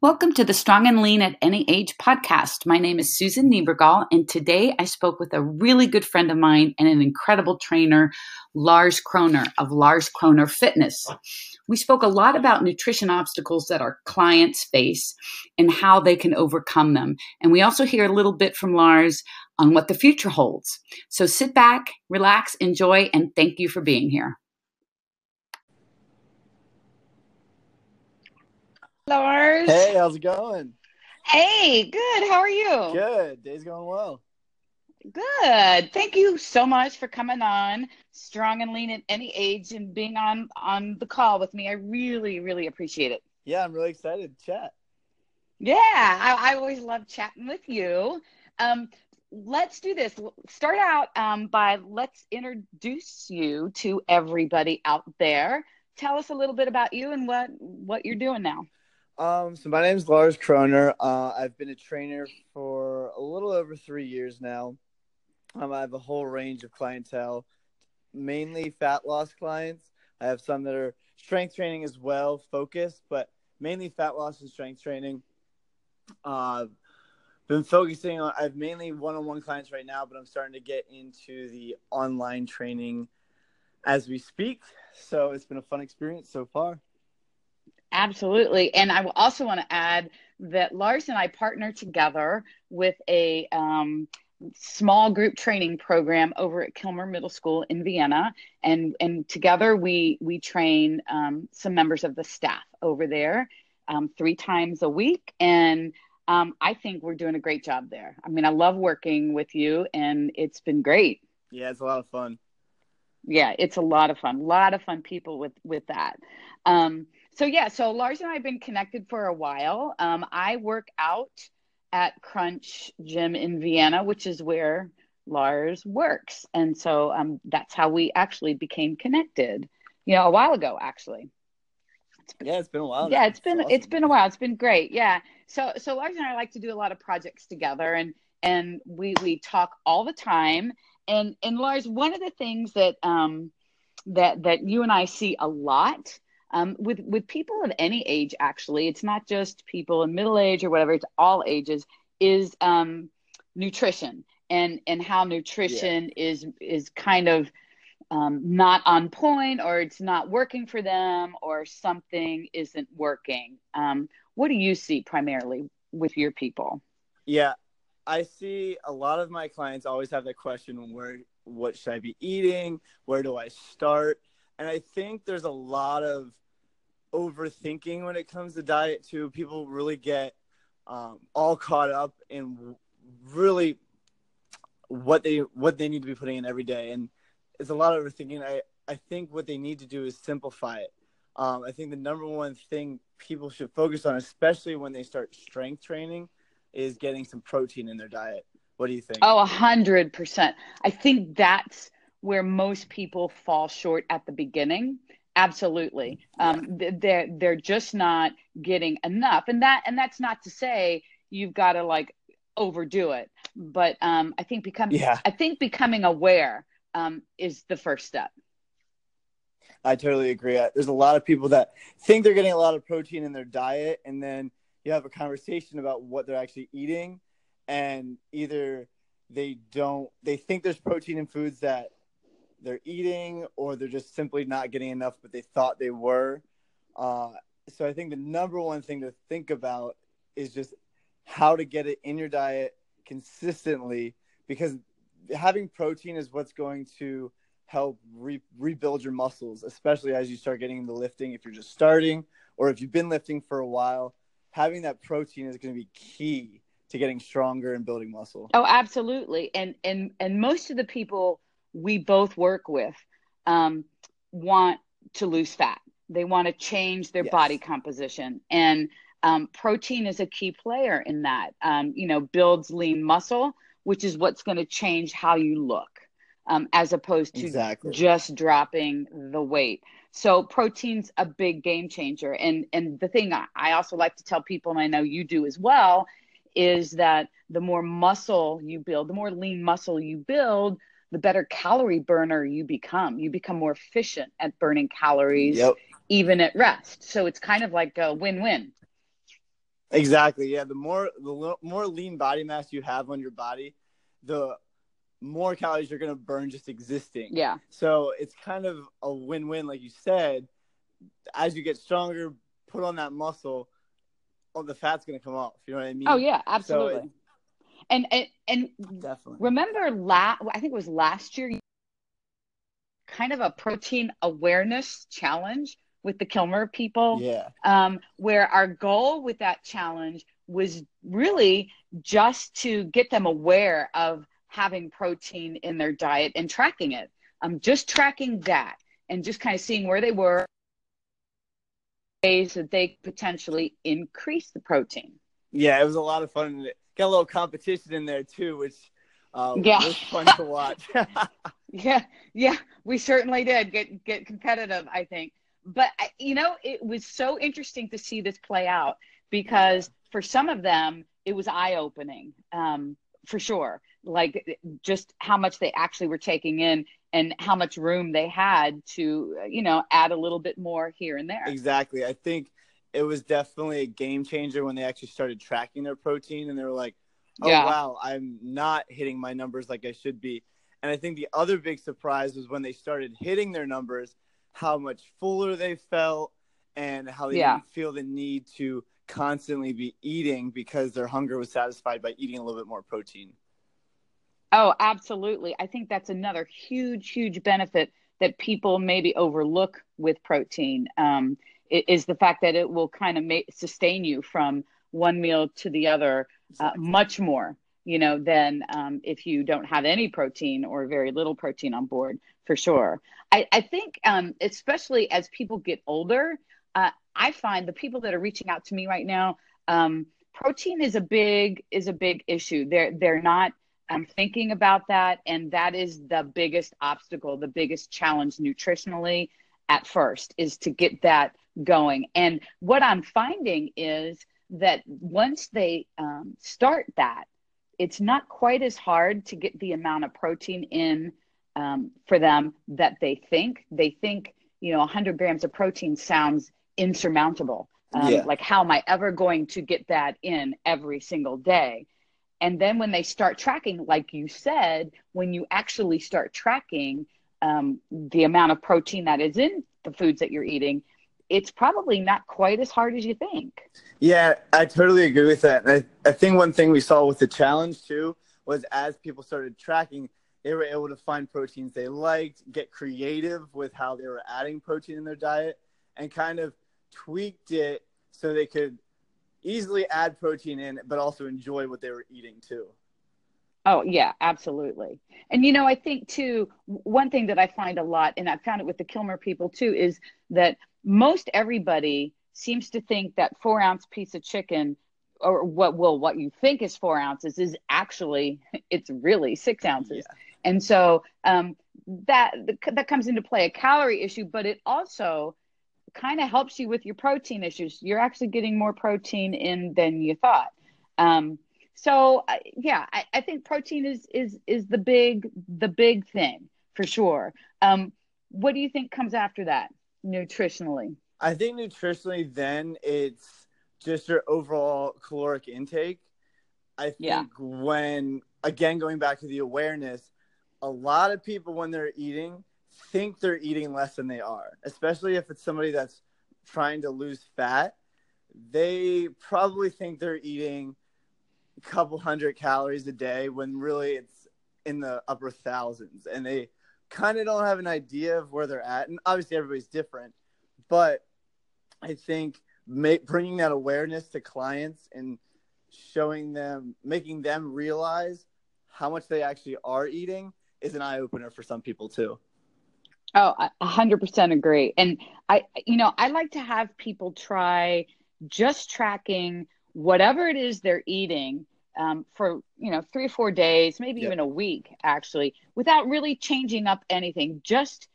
Welcome to the Strong and Lean at Any Age podcast. My name is Susan Niebergall, and today I spoke with a really good friend of mine and an incredible trainer, Lars Kroner of Lars Kroner Fitness. We spoke a lot about nutrition obstacles that our clients face and how they can overcome them. And we also hear a little bit from Lars on what the future holds. So sit back, relax, enjoy, and thank you for being here. Lars. Hey, how's it going? Hey, good. How are you? Good. Day's going well. Good. Thank you so much for coming on, strong and lean at any age, and being on on the call with me. I really, really appreciate it. Yeah, I'm really excited to chat. Yeah, I, I always love chatting with you. Um, let's do this. Start out um, by let's introduce you to everybody out there. Tell us a little bit about you and what what you're doing now. Um, so my name is Lars Kroner. Uh, I've been a trainer for a little over three years now. Um, I have a whole range of clientele, mainly fat loss clients. I have some that are strength training as well, focused, but mainly fat loss and strength training. Uh, been focusing on. I have mainly one-on-one clients right now, but I'm starting to get into the online training as we speak. So it's been a fun experience so far. Absolutely. And I also want to add that Lars and I partner together with a um, small group training program over at Kilmer Middle School in Vienna. And, and together we, we train um, some members of the staff over there um, three times a week. And um, I think we're doing a great job there. I mean, I love working with you and it's been great. Yeah, it's a lot of fun. Yeah, it's a lot of fun. A lot of fun people with with that. Um, so yeah, so Lars and I have been connected for a while. Um, I work out at Crunch Gym in Vienna, which is where Lars works, and so um, that's how we actually became connected. You know, a while ago, actually. Yeah, it's been a while. Yeah, it's been awesome. it's been a while. It's been great. Yeah. So so Lars and I like to do a lot of projects together, and and we we talk all the time. And and Lars, one of the things that um that that you and I see a lot um, with with people of any age actually it's not just people in middle age or whatever it's all ages is um, nutrition and and how nutrition yeah. is is kind of um, not on point or it's not working for them or something isn't working. Um, what do you see primarily with your people? Yeah i see a lot of my clients always have that question where what should i be eating? Where do i start and I think there's a lot of overthinking when it comes to diet too. People really get um, all caught up in really what they what they need to be putting in every day, and it's a lot of overthinking. I I think what they need to do is simplify it. Um, I think the number one thing people should focus on, especially when they start strength training, is getting some protein in their diet. What do you think? Oh, a hundred percent. I think that's where most people fall short at the beginning. Absolutely. Um, they're they're just not getting enough. And that and that's not to say you've got to like overdo it. But um, i think becoming yeah. i think becoming aware um, is the first step. I totally agree. There's a lot of people that think they're getting a lot of protein in their diet and then you have a conversation about what they're actually eating and either they don't they think there's protein in foods that they're eating or they're just simply not getting enough, but they thought they were. Uh, so I think the number one thing to think about is just how to get it in your diet consistently because having protein is what's going to help re- rebuild your muscles, especially as you start getting into lifting. If you're just starting or if you've been lifting for a while, having that protein is going to be key to getting stronger and building muscle. Oh, absolutely. And and and most of the people we both work with um, want to lose fat. They want to change their yes. body composition. And um, protein is a key player in that. Um, you know, builds lean muscle, which is what's going to change how you look, um, as opposed to exactly. just dropping the weight. So protein's a big game changer. And and the thing I also like to tell people, and I know you do as well, is that the more muscle you build, the more lean muscle you build, the better calorie burner you become. You become more efficient at burning calories, yep. even at rest. So it's kind of like a win win. Exactly. Yeah. The more the more lean body mass you have on your body, the more calories you're going to burn just existing. Yeah. So it's kind of a win-win, like you said. As you get stronger, put on that muscle, all the fat's going to come off. You know what I mean? Oh yeah, absolutely. So it, and and and definitely remember last I think it was last year, kind of a protein awareness challenge with the Kilmer people. Yeah. Um, where our goal with that challenge was really just to get them aware of having protein in their diet and tracking it. Um, just tracking that and just kind of seeing where they were, ways that they potentially increase the protein. Yeah, it was a lot of fun. Got a little competition in there too, which uh, yeah. was fun to watch. yeah, yeah, we certainly did get get competitive. I think, but you know, it was so interesting to see this play out because for some of them, it was eye opening, um, for sure like just how much they actually were taking in and how much room they had to you know add a little bit more here and there exactly i think it was definitely a game changer when they actually started tracking their protein and they were like oh yeah. wow i'm not hitting my numbers like i should be and i think the other big surprise was when they started hitting their numbers how much fuller they felt and how they yeah. didn't feel the need to constantly be eating because their hunger was satisfied by eating a little bit more protein Oh, absolutely. I think that's another huge, huge benefit that people maybe overlook with protein um, is the fact that it will kind of make, sustain you from one meal to the other uh, much more, you know, than um, if you don't have any protein or very little protein on board, for sure. I, I think, um, especially as people get older, uh, I find the people that are reaching out to me right now, um, protein is a big is a big issue. They're they're not I'm thinking about that. And that is the biggest obstacle, the biggest challenge nutritionally at first is to get that going. And what I'm finding is that once they um, start that, it's not quite as hard to get the amount of protein in um, for them that they think. They think, you know, 100 grams of protein sounds insurmountable. Um, yeah. Like, how am I ever going to get that in every single day? And then when they start tracking, like you said, when you actually start tracking um, the amount of protein that is in the foods that you're eating, it's probably not quite as hard as you think. Yeah, I totally agree with that. And I, I think one thing we saw with the challenge too was as people started tracking, they were able to find proteins they liked, get creative with how they were adding protein in their diet, and kind of tweaked it so they could easily add protein in, but also enjoy what they were eating too. Oh, yeah, absolutely. And, you know, I think too, one thing that I find a lot, and I found it with the Kilmer people too, is that most everybody seems to think that four ounce piece of chicken or what will what you think is four ounces is actually it's really six ounces yeah. and so um, that that comes into play a calorie issue but it also kind of helps you with your protein issues. You're actually getting more protein in than you thought. Um, so uh, yeah, I, I, think protein is is is the big the big thing for sure. Um, what do you think comes after that nutritionally? I think nutritionally, then it's just your overall caloric intake. I think yeah. when again going back to the awareness, a lot of people when they're eating think they're eating less than they are, especially if it's somebody that's trying to lose fat. They probably think they're eating a couple hundred calories a day when really it's in the upper thousands. And they kind of don't have an idea of where they're at. And obviously, everybody's different. But I think bringing that awareness to clients and showing them, making them realize how much they actually are eating is an eye opener for some people too. Oh, a hundred percent agree. And I, you know, I like to have people try just tracking whatever it is they're eating um, for, you know, three or four days, maybe even a week actually, without really changing up anything. Just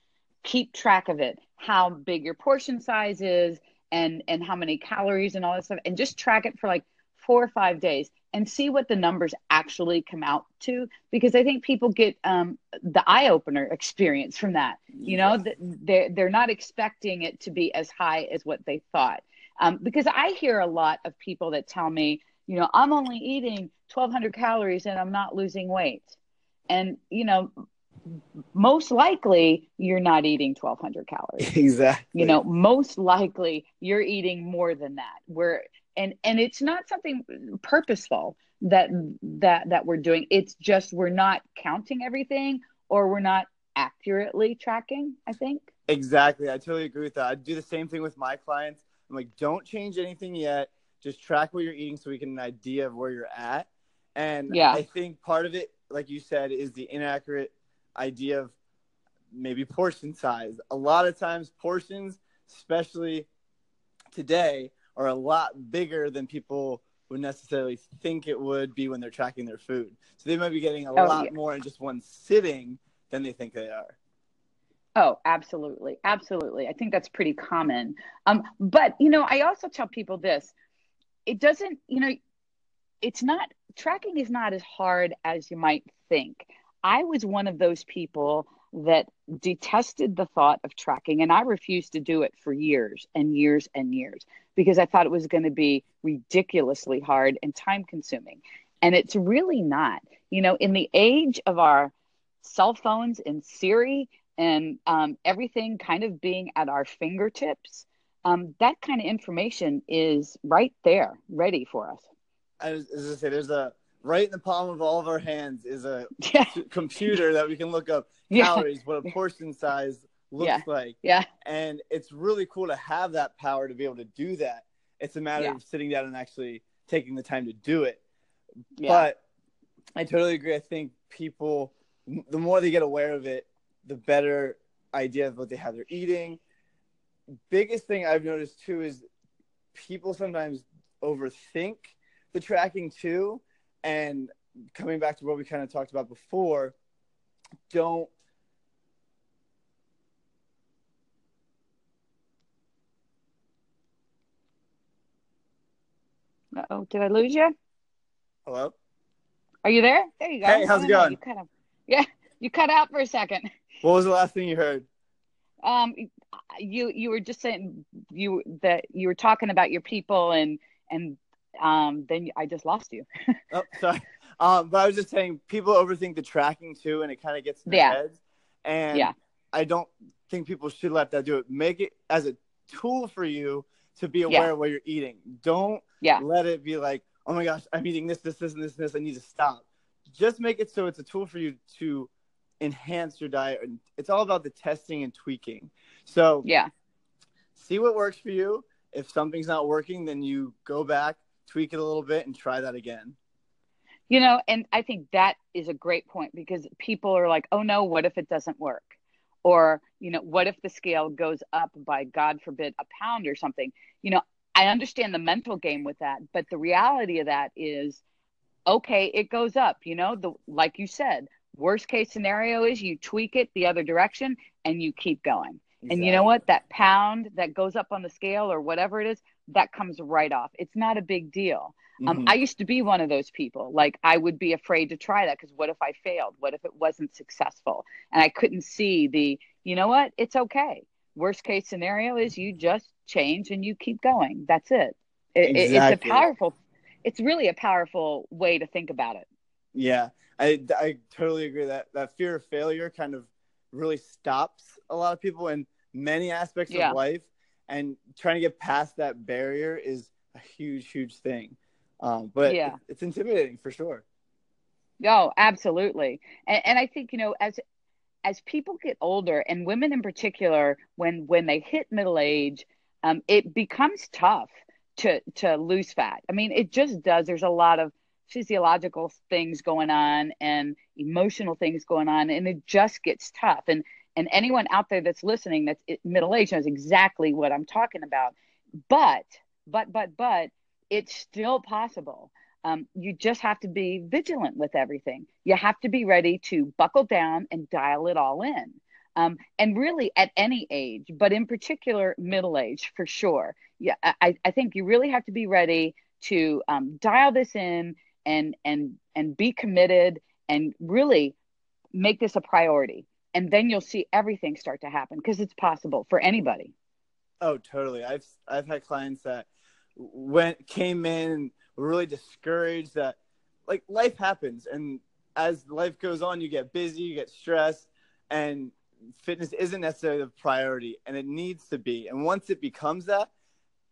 keep track of it, how big your portion size is and, and how many calories and all that stuff. And just track it for like four or five days and see what the numbers actually come out to because i think people get um, the eye opener experience from that you know they're, they're not expecting it to be as high as what they thought Um, because I hear a lot of people that tell me, you know, I'm only eating 1,200 calories and I'm not losing weight. And, you know, most likely you're not eating 1200 calories. Exactly. You know most likely you're eating more than that. Where and and it's not something purposeful that that that we're doing. It's just we're not counting everything or we're not accurately tracking i think. Exactly. I totally agree with that. I do the same thing with my clients. I'm like don't change anything yet just track what you're eating so we get an idea of where you're at and yeah. i think part of it like you said is the inaccurate idea of maybe portion size. A lot of times, portions, especially today, are a lot bigger than people would necessarily think it would be when they're tracking their food. So they might be getting a oh, lot yeah. more in just one sitting than they think they are. Oh, absolutely. Absolutely. I think that's pretty common. Um, but, you know, I also tell people this it doesn't, you know, it's not, tracking is not as hard as you might think. I was one of those people that detested the thought of tracking, and I refused to do it for years and years and years because I thought it was going to be ridiculously hard and time consuming. And it's really not. You know, in the age of our cell phones and Siri and um, everything kind of being at our fingertips, um, that kind of information is right there, ready for us. As, as I say, there's a right in the palm of all of our hands is a yeah. computer that we can look up calories, yeah. what a portion size looks yeah. like. Yeah. And it's really cool to have that power to be able to do that. It's a matter of sitting down and actually taking the time to do it. But I totally agree. I think people, the more they get aware of it, the better idea of what they have they're eating. Biggest thing I've noticed too is people sometimes overthink the tracking too and coming back to what we kind of talked about before, don't oh did I lose you? Hello? Are you there? There you go. Hey, how's it going? You kind of, yeah, you cut out for a second. What was the last thing you heard? Um, you you were just saying you that you were talking about your people and and um, then I just lost you. oh, sorry. Um, but I was just saying, people overthink the tracking too, and it kind of gets in their yeah. heads. And yeah. I don't think people should let that do it. Make it as a tool for you to be aware yeah. of what you're eating. Don't yeah. let it be like, oh my gosh, I'm eating this, this, this, and this, and this. I need to stop. Just make it so it's a tool for you to enhance your diet. And it's all about the testing and tweaking. So yeah, see what works for you. If something's not working, then you go back, tweak it a little bit and try that again. You know, and I think that is a great point because people are like, oh no, what if it doesn't work? Or, you know, what if the scale goes up by, God forbid, a pound or something? You know, I understand the mental game with that, but the reality of that is, okay, it goes up. You know, the like you said, worst case scenario is you tweak it the other direction and you keep going. Exactly. And you know what? That pound that goes up on the scale or whatever it is, that comes right off. It's not a big deal. Um, mm-hmm. I used to be one of those people. Like I would be afraid to try that because what if I failed? What if it wasn't successful? And I couldn't see the, you know what? It's okay. Worst case scenario is you just change and you keep going. That's it. it exactly. It's a powerful. It's really a powerful way to think about it. Yeah, I I totally agree that that fear of failure kind of really stops a lot of people in many aspects yeah. of life. And trying to get past that barrier is a huge huge thing. Um, but yeah. it's intimidating for sure. No oh, absolutely. And, and i think you know as as people get older and women in particular when when they hit middle age um, it becomes tough to to lose fat. I mean it just does. There's a lot of physiological things going on and emotional things going on and it just gets tough and and anyone out there that's listening that's middle aged knows exactly what I'm talking about. But, but, but, but, it's still possible. Um, you just have to be vigilant with everything. You have to be ready to buckle down and dial it all in. Um, and really at any age, but in particular middle age for sure. Yeah, I, I think you really have to be ready to um, dial this in and and and be committed and really make this a priority and then you'll see everything start to happen because it's possible for anybody Oh, totally. I've I've had clients that went came in really discouraged that like life happens and as life goes on you get busy, you get stressed and fitness isn't necessarily the priority and it needs to be. And once it becomes that,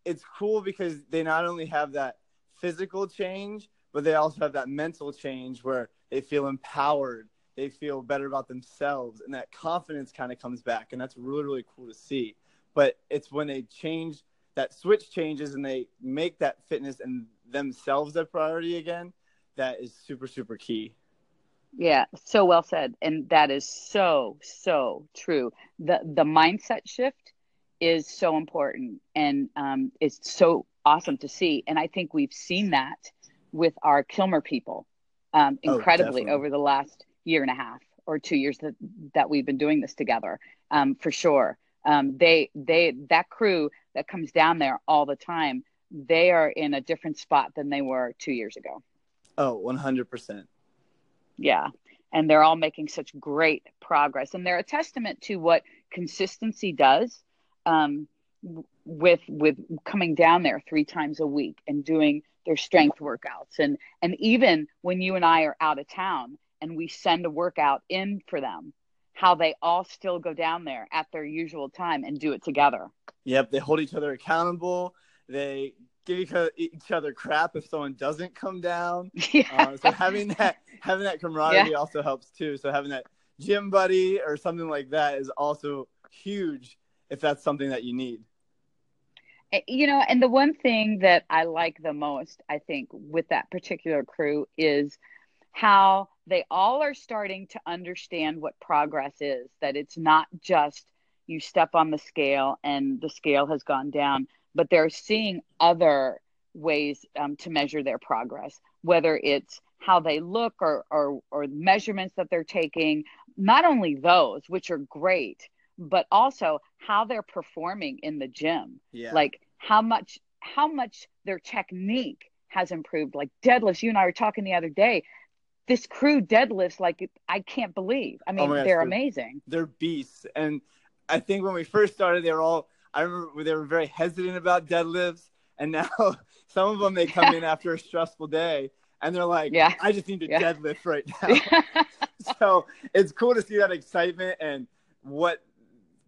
it's cool because they not only have that physical change, but they also have that mental change where they feel empowered, they feel better about themselves, and that confidence kind of comes back. And that's really, really cool to see. But it's when they change that switch changes and they make that fitness and themselves a priority again that is super, super key. Yeah, so well said. And that is so, so true. The the mindset shift is so important and um, it's so awesome to see. And I think we've seen that with our Kilmer people um, oh, incredibly oh, over the last year and a half or two years that, that we've been doing this together um, for sure. Um, they they that crew that comes down there all the time, they are in a different spot than they were two years ago. Oh, 100%. Yeah. And they're all making such great progress. And they're a testament to what consistency does um, with with coming down there three times a week and doing their strength workouts. And and even when you and I are out of town and we send a workout in for them how they all still go down there at their usual time and do it together. Yep they hold each other accountable. They give each other crap if someone doesn't come down. Yeah. Uh, so having that having that camaraderie yeah. also helps too. So having that gym buddy or something like that is also huge if that's something that you need you know and the one thing that i like the most i think with that particular crew is how they all are starting to understand what progress is that it's not just you step on the scale and the scale has gone down but they're seeing other ways um, to measure their progress whether it's how they look or, or or measurements that they're taking. Not only those which are great but also how they're performing in the gym. Yeah. Like how much how much their technique has improved. Like deadlifts, you and I were talking the other day. This crew deadlifts like I can't believe. I mean, oh they're, they're amazing. They're beasts. And I think when we first started, they were all I remember they were very hesitant about deadlifts. And now some of them they come in after a stressful day and they're like, yeah. I just need to yeah. deadlift right now. so it's cool to see that excitement and what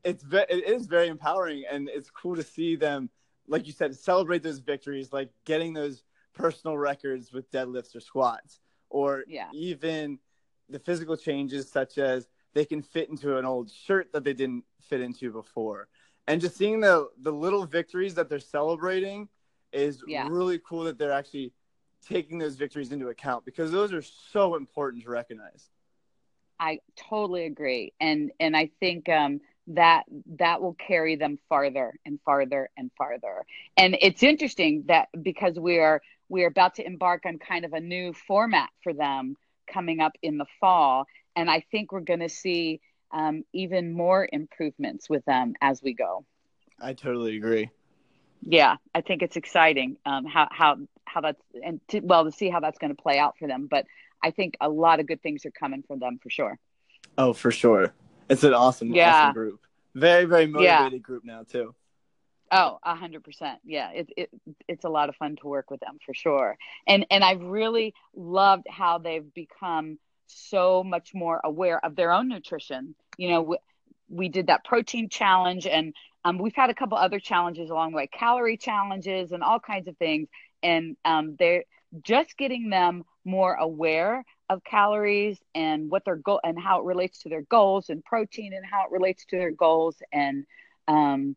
it's ve- it is very empowering and it's cool to see them like you said celebrate those victories like getting those personal records with deadlifts or squats or yeah. even the physical changes such as they can fit into an old shirt that they didn't fit into before and just seeing the the little victories that they're celebrating is yeah. really cool that they're actually taking those victories into account because those are so important to recognize i totally agree and and i think um that that will carry them farther and farther and farther. And it's interesting that because we are we are about to embark on kind of a new format for them coming up in the fall and i think we're going to see um, even more improvements with them as we go. I totally agree. Yeah i think it's exciting um, how how how that's and to, well to see how that's going to play out for them but i think a lot of good things are coming from them for sure. Oh for sure it's an awesome, yeah. awesome group. Very, very motivated yeah. group now too. Oh, a hundred percent. Yeah, it, it it's a lot of fun to work with them for sure. And and I've really loved how they've become so much more aware of their own nutrition. You know, we, we did that protein challenge, and um, we've had a couple other challenges along the way, calorie challenges, and all kinds of things. And um, they're just getting them more aware of calories and what their goal and how it relates to their goals and protein and how it relates to their goals and um,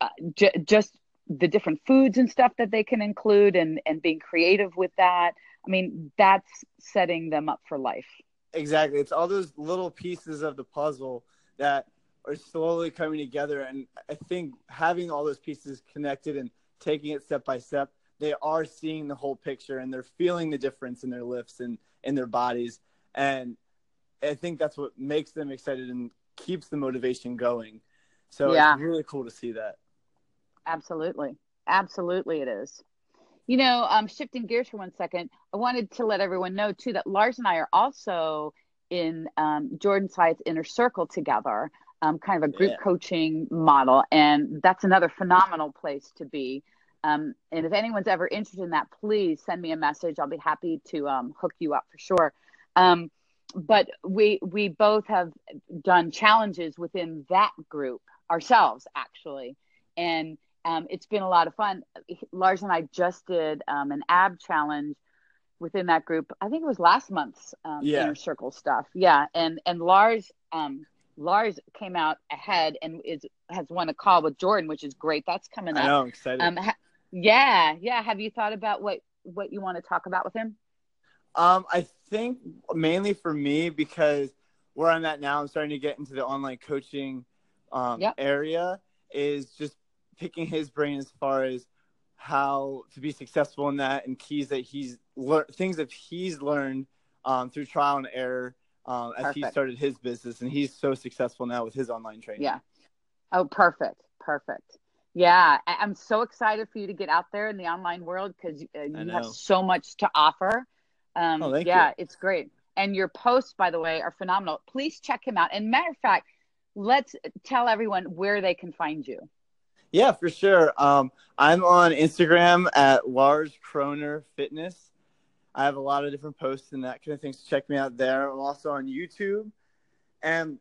uh, j- just the different foods and stuff that they can include and and being creative with that. I mean that's setting them up for life. Exactly. It's all those little pieces of the puzzle that are slowly coming together. And i think having all those pieces connected and taking it step by step they are seeing the whole picture and they're feeling the difference in their lifts and in their bodies. And I think that's what makes them excited and keeps the motivation going. So yeah. it's really cool to see that. Absolutely. Absolutely it is. You know, um, shifting gears for one second, I wanted to let everyone know too that Lars and I are also in um, Jordan Syatt's inner circle together. um, kind of a group Yeah. coaching model, and that's another phenomenal place to be. Um, and if anyone's ever interested in that, please send me a message. I'll be happy to um, hook you up for sure. Um, but we we both have done challenges within that group ourselves, actually, and um, it's been a lot of fun. Lars and I just did um, an ab challenge within that group. I think it was last month's um, Yeah. inner circle stuff. Yeah, and and Lars um, Lars came out ahead and is has won a call with Jordan, which is great. That's coming I up. know, I'm excited. Um, ha- yeah, yeah. Have you thought about what what you want to talk about with him? Um, I think mainly for me because where I'm at now, I'm starting to get into the online coaching um, Yep. area. Is just picking his brain as far as how to be successful in that and keys that he's learned, things that he's learned um, through trial and error um, as he started his business, and he's so successful now with his online training. Yeah. Oh, perfect, perfect. Yeah, I- I'm so excited for you to get out there in the online world because uh, you have so much to offer. Um, Oh, thank yeah, you. it's great. And your posts, by the way, are phenomenal. Please check him out. And matter of fact, let's tell everyone where they can find you. Yeah, for sure. Um, I'm on Instagram at Lars Kroner Fitness. I have a lot of different posts and that kind of things. So check me out there. I'm also on YouTube. And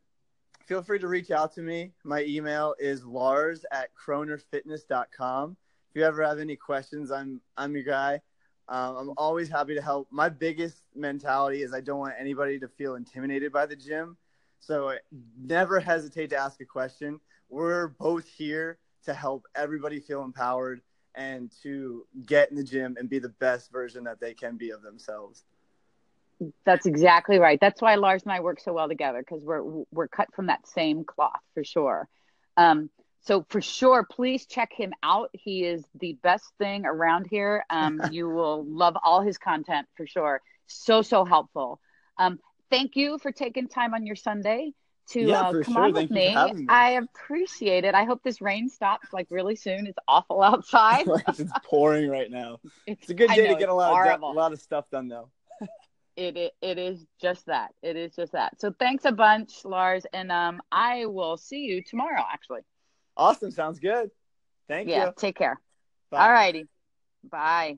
feel free to reach out to me. My email is lars at kronerfitness.com. If you ever have any questions, I'm I'm your guy. Um, I'm always happy to help. My biggest mentality is I don't want anybody to feel intimidated by the gym. So never hesitate to ask a question. We're both here to help everybody feel empowered and to get in the gym and be the best version that they can be of themselves. That's exactly right. That's why Lars and I work so well together because we're we're cut from that same cloth for sure. Um, so for sure, please check him out. He is the best thing around here. Um, you will love all his content for sure. So so helpful. Um, thank you for taking time on your Sunday to Yeah, uh, come sure. on Thank with me. me. I appreciate it. I hope this rain stops like really soon. It's awful outside. it's pouring right now. It's, It's a good day know, to get a lot of a lot of stuff done though. It, it it is just that. It is just that. So thanks a bunch, Lars, and um, I will see you tomorrow. Actually, Awesome, sounds good. Thank yeah. you. Yeah. Take care. All righty. Bye.